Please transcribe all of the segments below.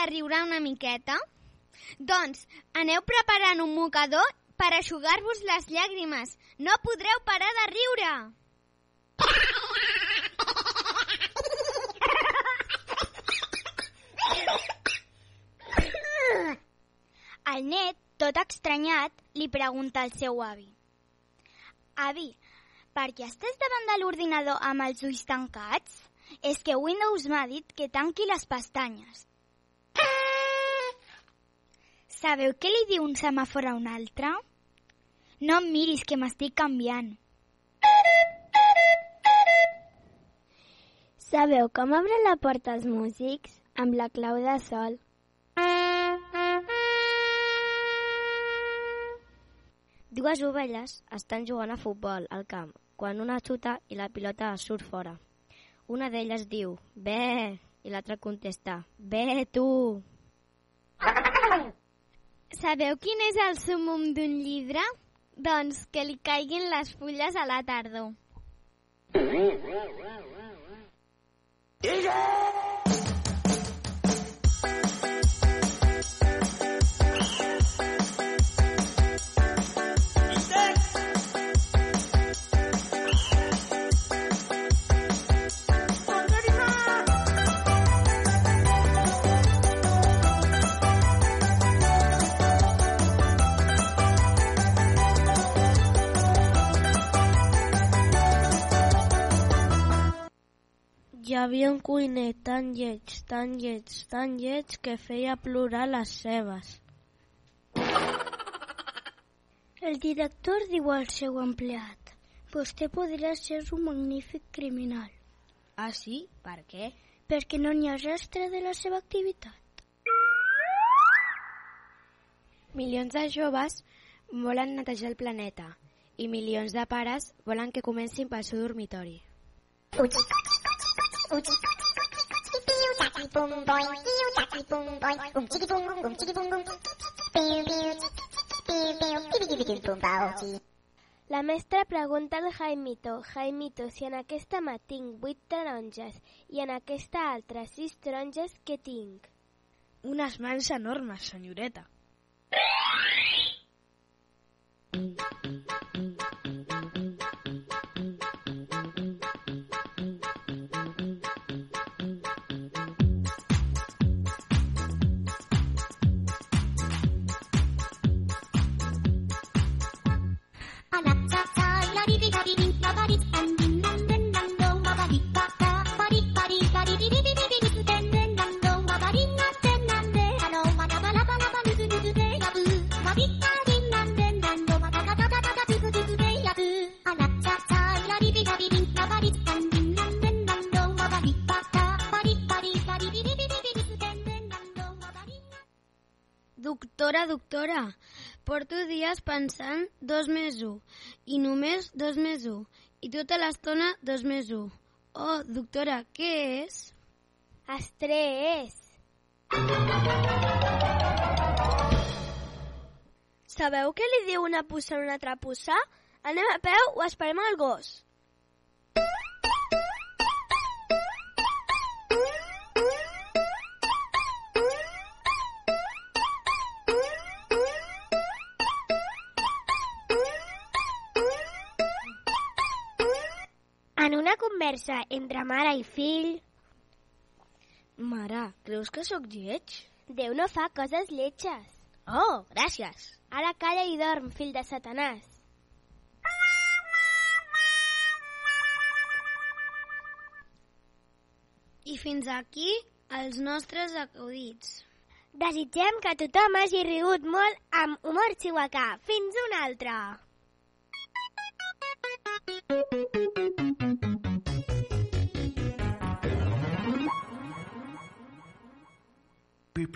De riure una miqueta? Doncs aneu preparant un mocador per aixugar-vos les llàgrimes. No podreu parar de riure! El net, tot estranyat, li pregunta al seu avi. Avi, per què estàs davant de l'ordinador amb els ulls tancats? És que Windows m'ha dit que tanqui les pestanyes. Sabeu què li diu un semàfor a un altre? No em miris, que m'estic canviant. Sabeu com obren la porta els músics? Amb la clau de sol. Dues ovelles estan jugant a futbol al camp quan una xuta i la pilota surt fora. Una d'elles diu, bé, i l'altra contesta, bé, tu. Sabeu quin és el sumum d'un llibre? Doncs que li caiguin les fulles a la tardor. Hi havia un cuiner tan lleig, tan lleig, tan lleig que feia plorar les cebes. El director diu al seu empleat Vostè podria ser un magnífic criminal Ah, sí? Per què? perquè no n'hi ha rastre de la seva activitat. Milions de joves volen netejar el planeta i milions de pares volen que comencin pel seu dormitori. La mestra pregunta al Jaimito, Jaimito, si en aquesta mà tinc vuit taronges i en aquesta altra sis taronges, què tinc? Unes mans enormes, senyoreta. Doctora, doctora, porto dies pensant dos més un i només dos més un i tota l'estona dos més un. Oh, doctora, què és? Estrès. Sabeu què li diu una puça a una altra puça? Anem a peu o esperem el gos? Conversa entre mare i fill... Mare, creus que sóc lleig? Déu no fa coses lletges. Oh, gràcies. Ara calla i dorm, fill de Satanàs. I fins aquí els nostres acudits. Desitgem que tothom hagi rigut molt amb humor xihuacà. Fins una altra! I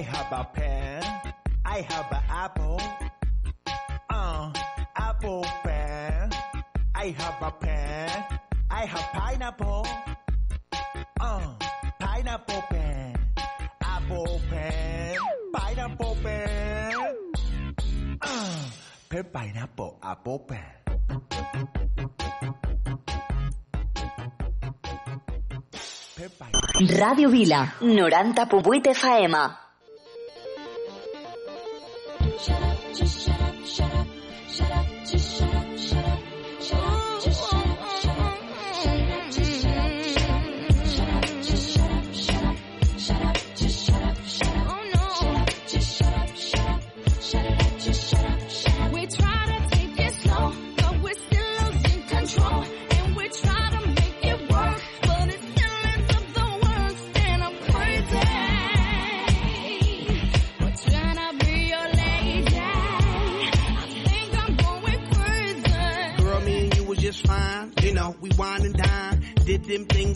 have a pen. I have an apple. Uh, apple pen. I have a pen. I have pineapple. Uh, pineapple Pepper Pineapple a Popper. Radio Vila, 90.8 faema.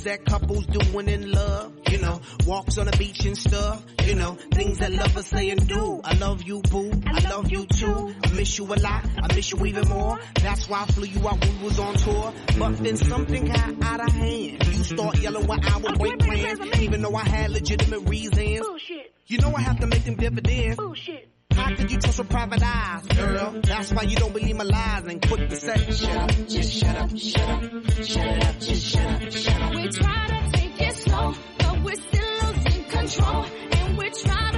That couples doing in love. You know, walks on the beach and stuff. You know, things that lovers say and do. I love you, boo. I love you too. I miss you a lot. I miss you even more. That's why I flew you out when we was on tour. But then something got out of hand. You start yelling when I would break plans. Even though I had legitimate reasons. Bullshit. You know I have to make them dividends. How could you trust with private eyes, girl? That's why you don't believe my lies and quit the say, shut up, just shut up, shut up, shut up, just shut up, shut up. We try to take it slow, but we're still losing control. And we try to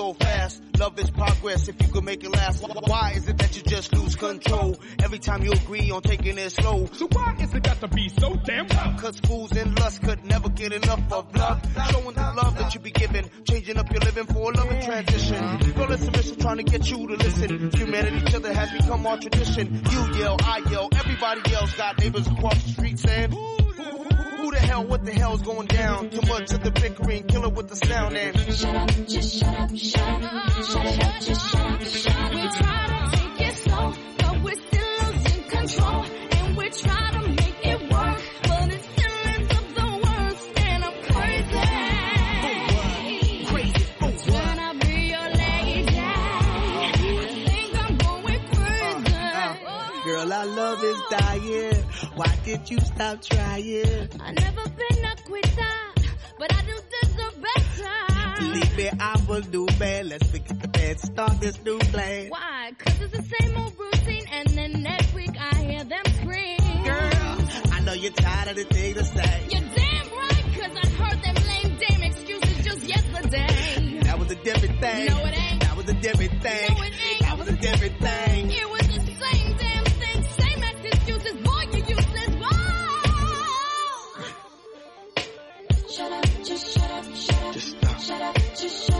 so fast? Love is progress if you could make it last. Why is it that you just lose control every time you agree on taking it slow? So why is it got to be so damn rough? Cause fools and lust could never get enough of love. Showing the love that you be giving, changing up your living for a loving transition. Girl, it's a mission trying to get you to listen. Humanity, each other has become our tradition. You yell, I yell, everybody yells. Got neighbors across the street saying, who, who, who the hell, what the hell's going down? Too much of the bickering, killer with the sound and Shut up, just shut up, shut up, uh, uh, uh, shut up, just shut up, shut up. We try to take it slow, but we're still losing control. And we try to make it work, but it still up the worst. And I'm crazy. crazy. Trying to be your lady. I think I'm going crazy. Girl, our love is dying. Why did you stop trying? I've never been a quitter, but I do deserve better. Believe me, I will do bad. Let's forget the bad. Start this new plan. Why? Cause it's the same old routine, and then next week I hear them scream. Girl, I know you're tired of the thing to say. You're damn right, cause I heard them lame damn excuses just yesterday. That was a different thing. No, it ain't. That was a different thing. No, it ain't. That was a different thing. It was just shut up, shut up. Just stop. Shut up, just shut up.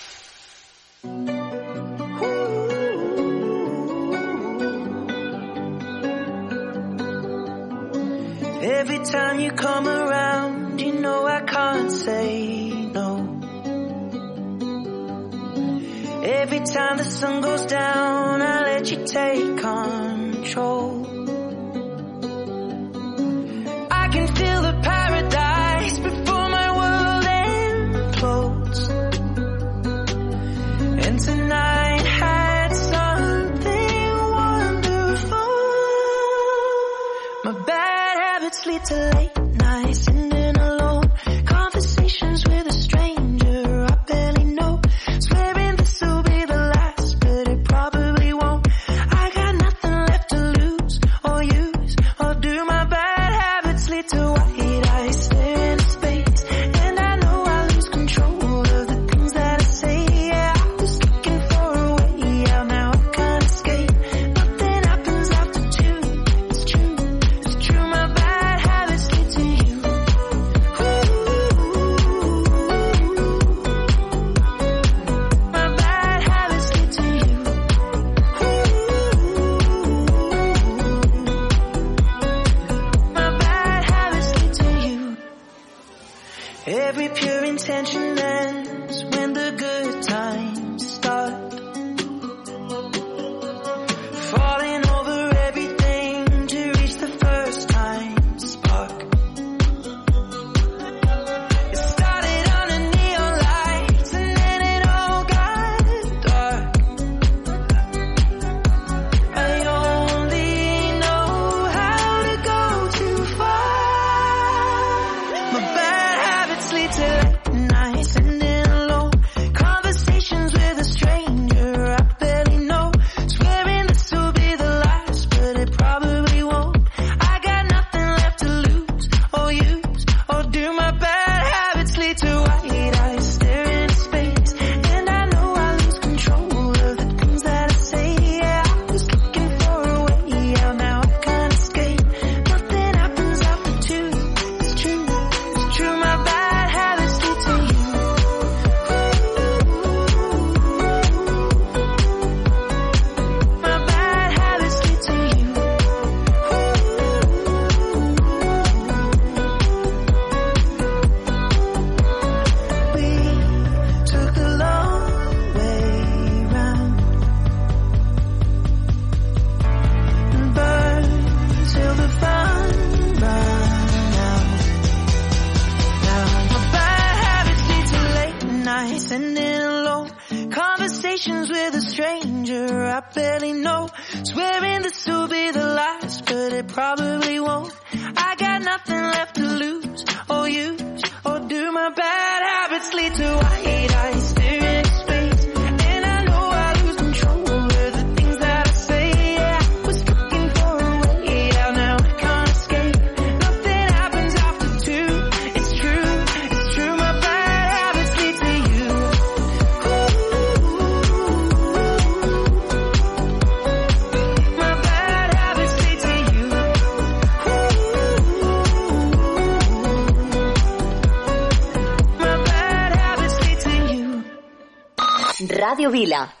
Manila.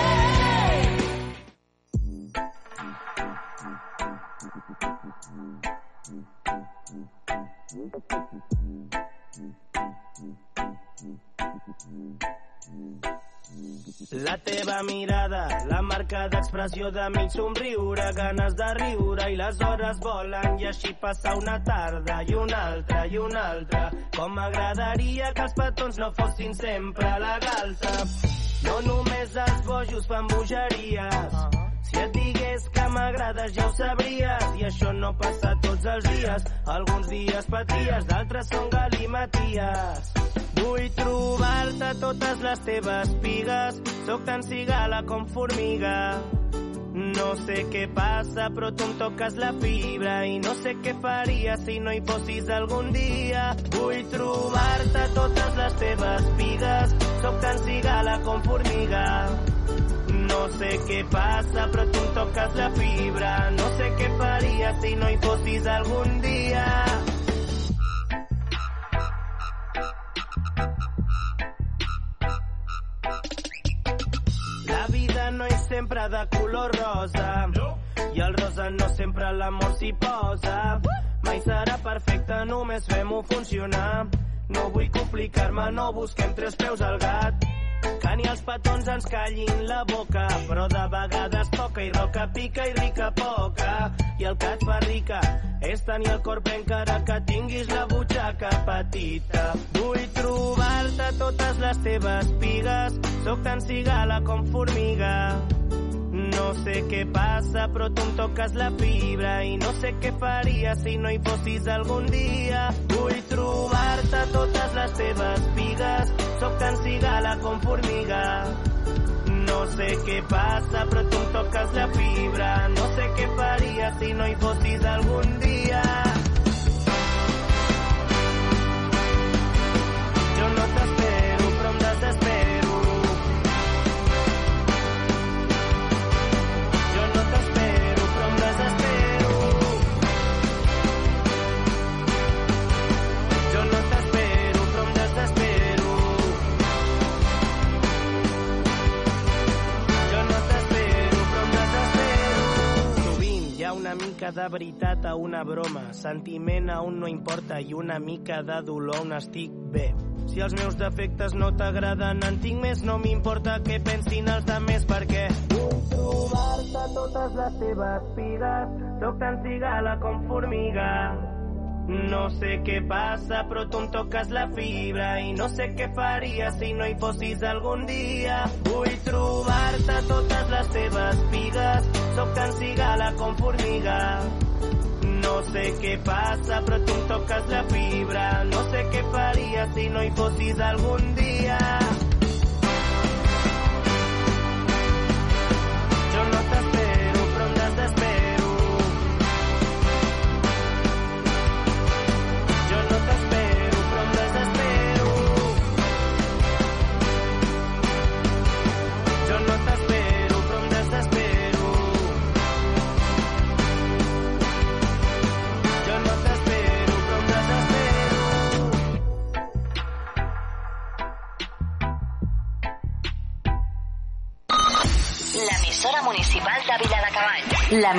Mirada, la marca d'expressió de mig somriure, ganes de riure i les hores volen i així passa una tarda i una altra i una altra. Com m'agradaria que els petons no fossin sempre la galta. No només els bojos fan bogeries. Si et digués que m'agrades ja ho sabries i això no passa tots els dies. Alguns dies patries, d'altres són galimaties. Vull trobar-te totes les teves pigues, sóc tan cigala formiga. No sé què passa, però tu em la fibra i no sé què faria si no hi fossis algun dia. Vull trobar-te totes les teves pigues, sóc tan cigala formiga. No sé què passa, però tu em la fibra. No sé què faria si no hi fossis algun dia. No és sempre de color rosa i el rosa no sempre l'amor s'hi posa. Mai serà perfecte, només fem-ho funcionar. No vull complicar-me, no busquem tres peus al gat. Que ni els petons ens callin la boca, però de vegades poca i roca pica i rica poca. I el que et fa rica és tenir el cor ple encara que tinguis la butxaca petita. Vull trobar-te totes les teves pigues, sóc tan cigala com formiga. No sé què passa, però tu em toques la fibra i no sé què faria si no hi fossis algun dia. Vull trobar-te totes les teves pigues, tocan cigala con formiga. No sé qué pasa, pero tú tocas la fibra. No sé qué paría si no hipótesis algún día. Yo no te una mica de veritat a una broma, sentiment a un no importa i una mica de dolor on estic bé. Si els meus defectes no t'agraden, en tinc més, no m'importa què pensin els demés, perquè vull trobar-te totes les teves pigues, sóc tan cigala com formiga. No sé qué pasa, pero tú tocas la fibra y no sé qué faría si no hiposis algun dia. Vull trobar-te totes les teves pigues, sóc tan cigala con formiga. No sé qué pasa, pero tú tocas la fibra, no sé qué faría si no hay hiposis algún día.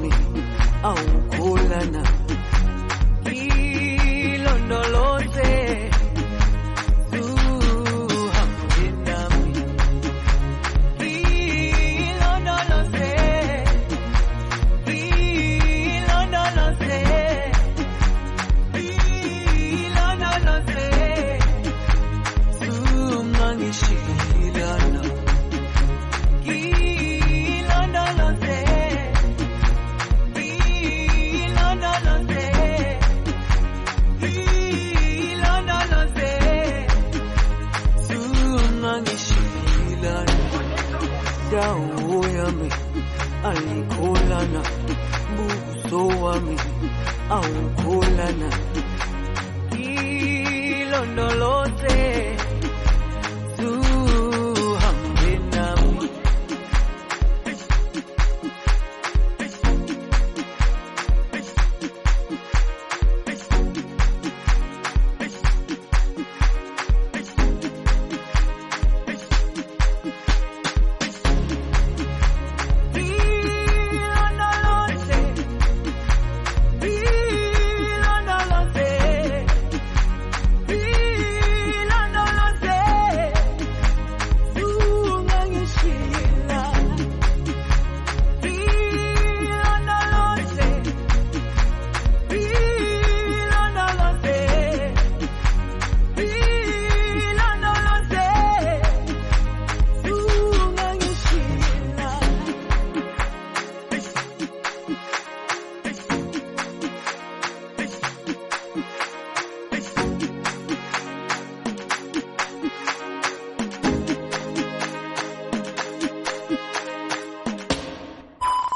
me.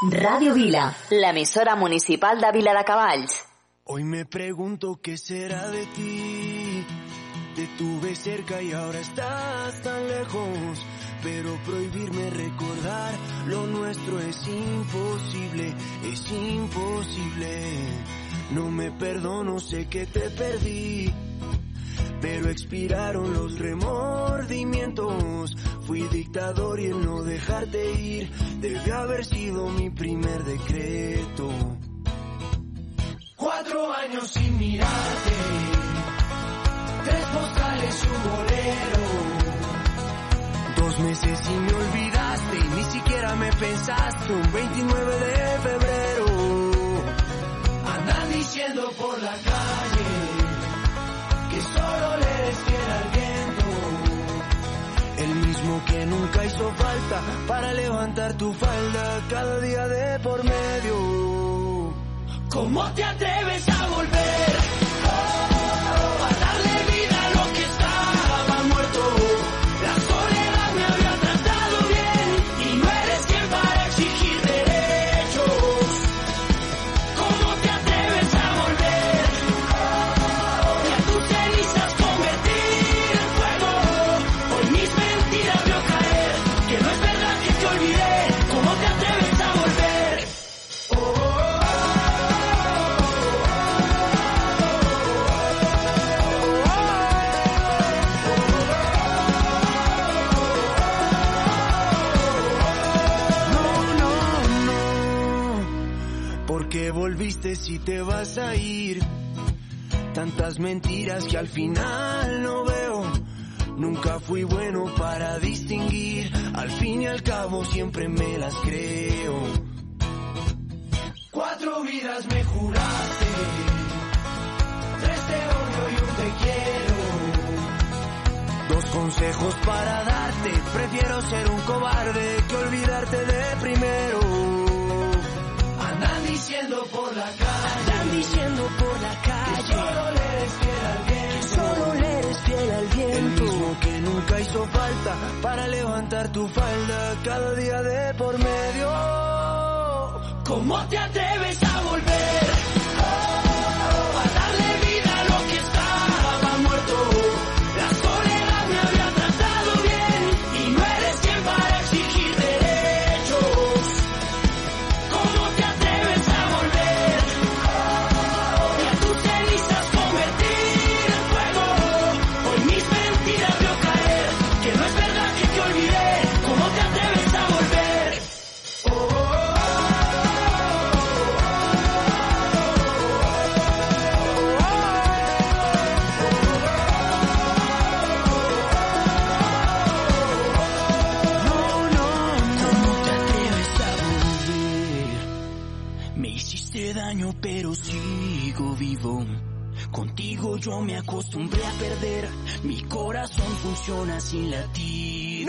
Ràdio Vila, l'emissora municipal de Viladecavalls. Hoy me pregunto qué será de ti. Te tuve cerca y ahora estás tan lejos. Pero prohibirme recordar lo nuestro es imposible, es imposible. No me perdono, sé que te perdí. Pero expiraron los remordimientos. Fui dictador y el no dejarte ir debe haber sido mi primer decreto. Cuatro años sin mirarte, tres postales un bolero. Dos meses y me olvidaste y ni siquiera me pensaste un 29 de febrero. Andan diciendo por la calle mismo que nunca hizo falta para levantar tu falda cada día de por medio. ¿Cómo te atreves a volver? ¿Por qué volviste si te vas a ir? Tantas mentiras que al final no veo. Nunca fui bueno para distinguir. Al fin y al cabo siempre me las creo. Cuatro vidas me juraste. Tres te odio y un te quiero. Dos consejos para darte. Prefiero ser un cobarde que olvidarte de primero. Diciendo por la calle. Andan diciendo por la calle. Que solo le eres fiel al viento. Que solo le eres fiel al viento. El mismo que nunca hizo falta para levantar tu falda cada día de por medio. ¿Cómo te atreves a volver? Acostumbré a perder. Mi corazón funciona sin latir.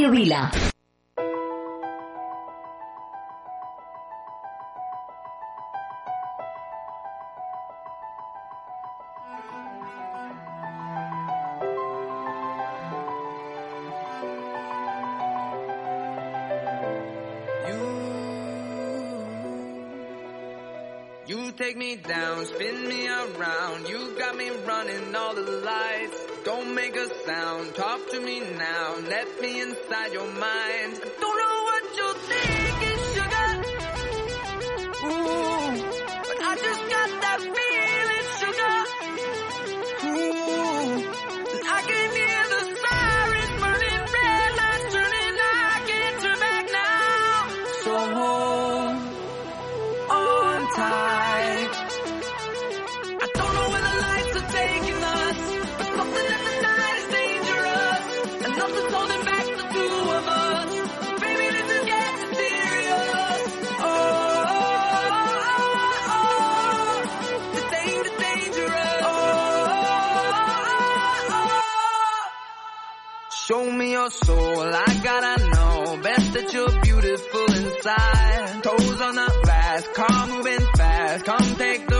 Radio Vila. You take me down, spin me around. You got me running all the lights. Don't make a sound, talk to me now, let me inside your mind. Don't soul. I gotta know best that you're beautiful inside. Toes on the glass, car moving fast. Come take the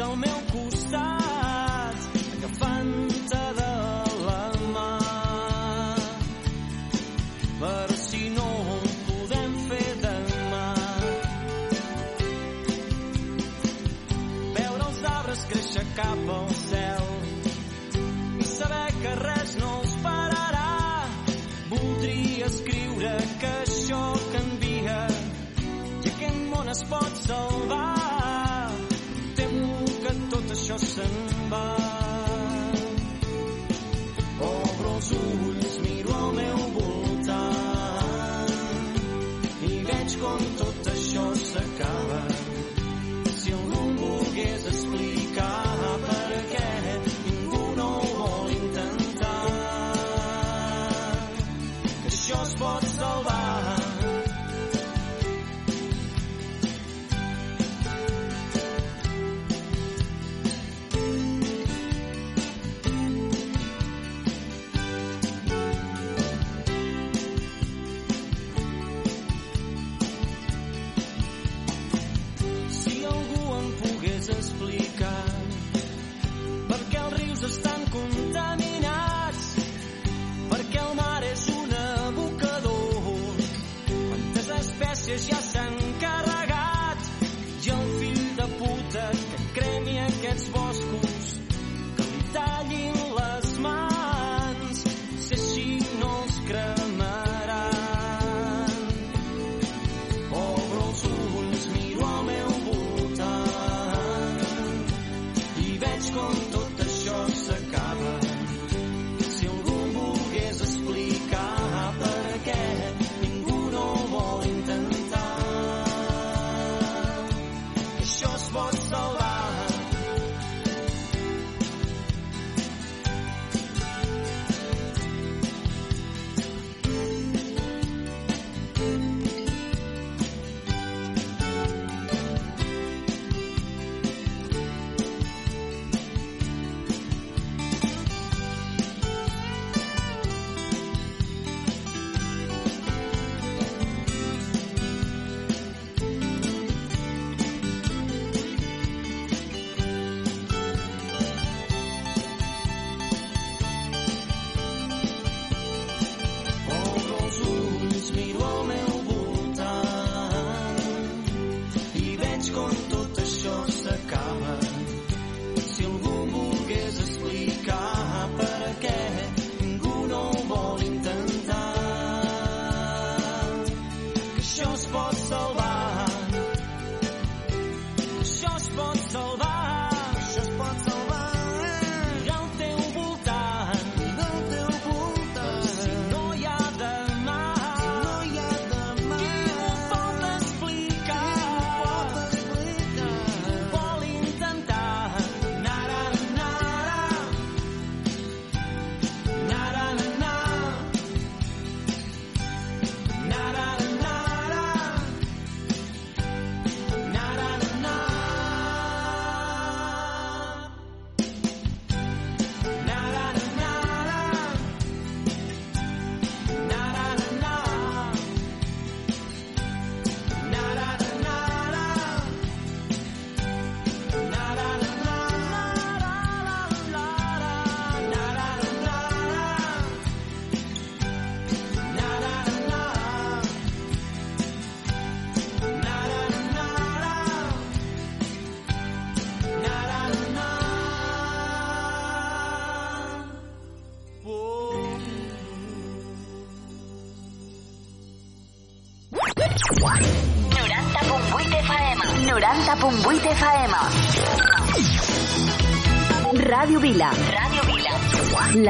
ao meu custa tá cada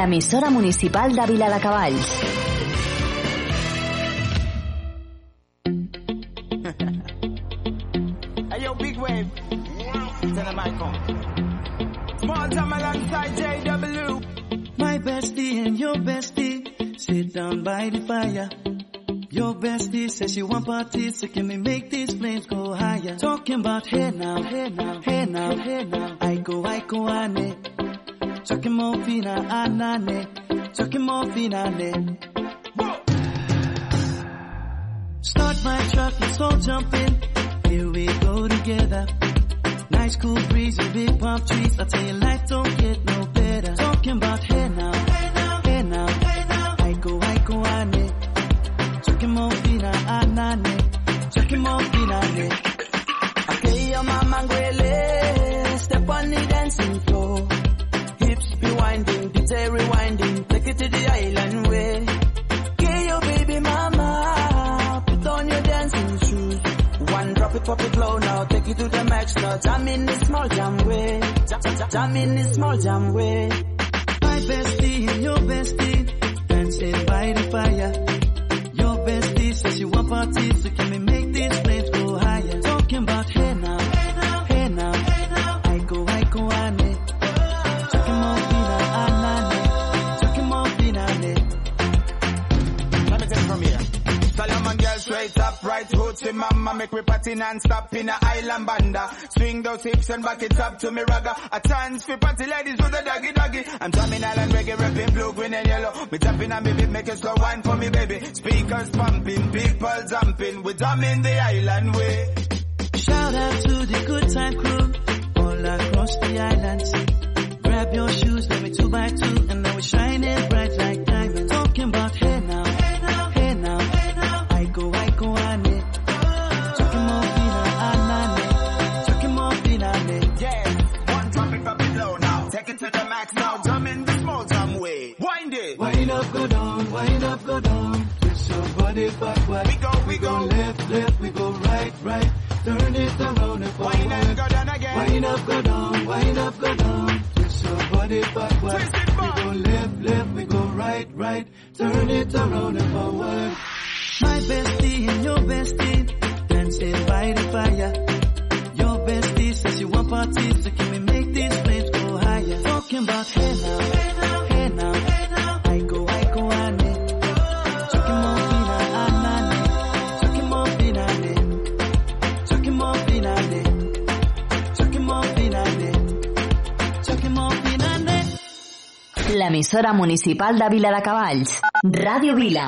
L'emissora municipal de Vila de Cavalls. Hey, yo, big wave. Tell them I come. Small time alongside JW. My bestie and your bestie sit down by the fire. Your bestie says she want parties, so can Breeze and big palm trees. I tell you, life don't get no better. Talking about hey now, hey now, hey now, hey now. I go, I go, ane. Chucking more fina, anane. Chucking more fina, ne. Okay, your mama Take it to the max now. Jam in the small jam way. Jam, in the small jam way. My bestie and your bestie dancing by the fire. Your bestie says you want parties, mama, make me party non-stop in a island banda. Swing those hips and back it up to me ragga. A chance for party ladies with a doggy doggy. I'm drumming island reggae, rapping blue, green and yellow. Me tapping on me beat, make a slow wine for me baby. Speakers pumping, people jumping, we drumming the island way. Shout out to the good time crew all across the island. Grab your shoes, let me two by two, and now we're shining bright wind up, go down. Twist your body backward. We go, we go. left, left, we go right, right. Turn it around and forward. Wind and go down again. Wind up, go down, wind up, go down. Twist your body backward. Twist it back. We go left, left, we go right, right. Turn it around and forward. L'emissora municipal de Vila de Cavalls. Ràdio Vila.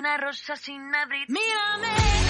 una rosa sin abrir. Mírame.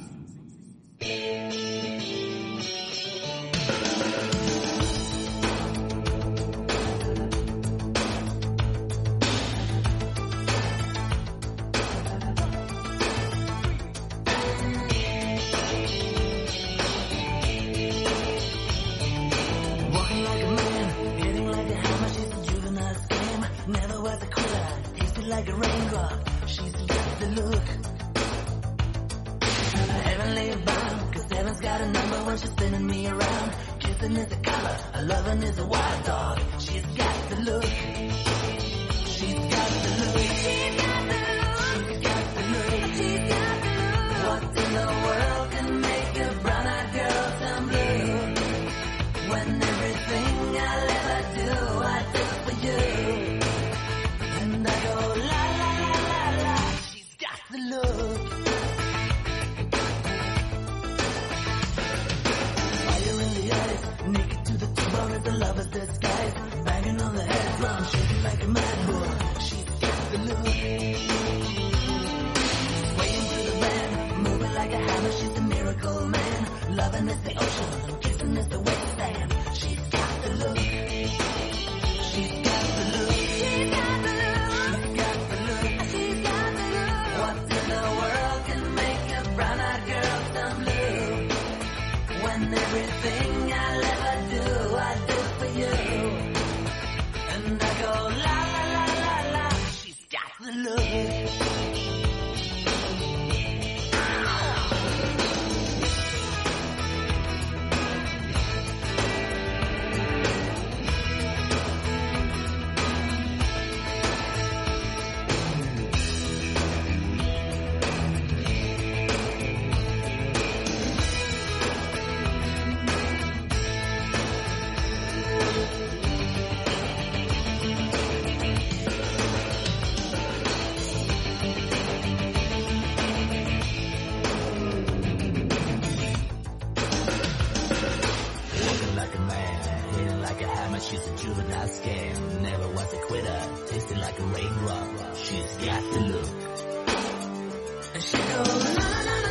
she's got the look. Heaven's got a number she's spinning me around. Kissing is a color, loving is a wild dog. She's got the look. She's got the look. She's a juvenile scam, never was a quitter. Tasted like a raindrop, she's got the look. And she goes, na na.